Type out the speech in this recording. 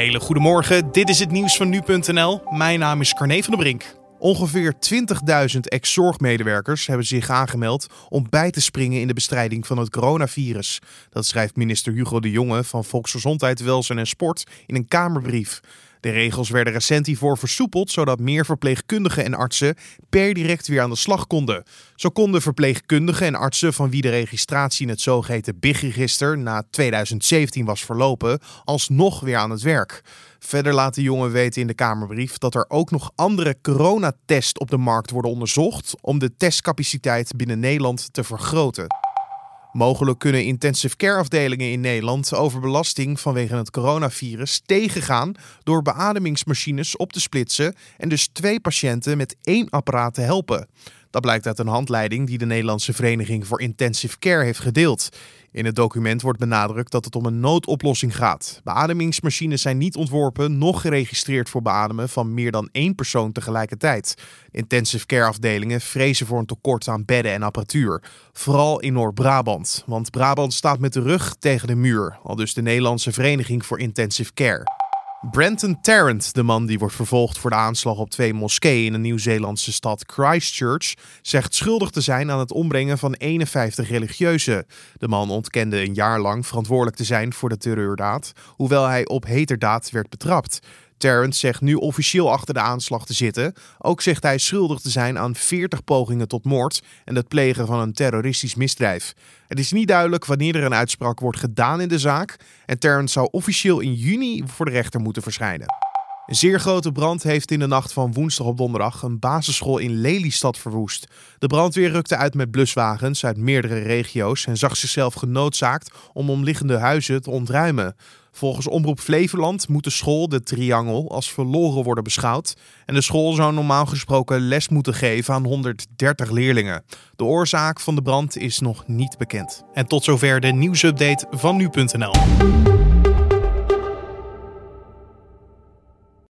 hele goede morgen. Dit is het nieuws van nu.nl. Mijn naam is Carne van der Brink. Ongeveer 20.000 ex-zorgmedewerkers hebben zich aangemeld om bij te springen in de bestrijding van het coronavirus. Dat schrijft minister Hugo de Jonge van Volksgezondheid, Welzijn en Sport in een Kamerbrief. De regels werden recent hiervoor versoepeld, zodat meer verpleegkundigen en artsen per direct weer aan de slag konden. Zo konden verpleegkundigen en artsen van wie de registratie in het zogeheten BIG-register na 2017 was verlopen, alsnog weer aan het werk. Verder laat de jongen weten in de Kamerbrief dat er ook nog andere coronatests op de markt worden onderzocht om de testcapaciteit binnen Nederland te vergroten. Mogelijk kunnen intensive care afdelingen in Nederland overbelasting vanwege het coronavirus tegengaan door beademingsmachines op te splitsen en dus twee patiënten met één apparaat te helpen. Dat blijkt uit een handleiding die de Nederlandse Vereniging voor Intensive Care heeft gedeeld. In het document wordt benadrukt dat het om een noodoplossing gaat. Beademingsmachines zijn niet ontworpen, nog geregistreerd voor beademen van meer dan één persoon tegelijkertijd. Intensive care afdelingen vrezen voor een tekort aan bedden en apparatuur. Vooral in Noord-Brabant, want Brabant staat met de rug tegen de muur, al dus de Nederlandse Vereniging voor Intensive Care. Brenton Tarrant, de man die wordt vervolgd voor de aanslag op twee moskeeën in de Nieuw-Zeelandse stad Christchurch, zegt schuldig te zijn aan het ombrengen van 51 religieuzen. De man ontkende een jaar lang verantwoordelijk te zijn voor de terreurdaad, hoewel hij op heterdaad werd betrapt. Terrence zegt nu officieel achter de aanslag te zitten. Ook zegt hij schuldig te zijn aan 40 pogingen tot moord en het plegen van een terroristisch misdrijf. Het is niet duidelijk wanneer er een uitspraak wordt gedaan in de zaak en Terrence zou officieel in juni voor de rechter moeten verschijnen. Een zeer grote brand heeft in de nacht van woensdag op donderdag een basisschool in Lelystad verwoest. De brandweer rukte uit met bluswagens uit meerdere regio's en zag zichzelf genoodzaakt om omliggende huizen te ontruimen. Volgens Omroep Flevoland moet de school, de Triangel, als verloren worden beschouwd. En de school zou normaal gesproken les moeten geven aan 130 leerlingen. De oorzaak van de brand is nog niet bekend. En tot zover de nieuwsupdate van nu.nl.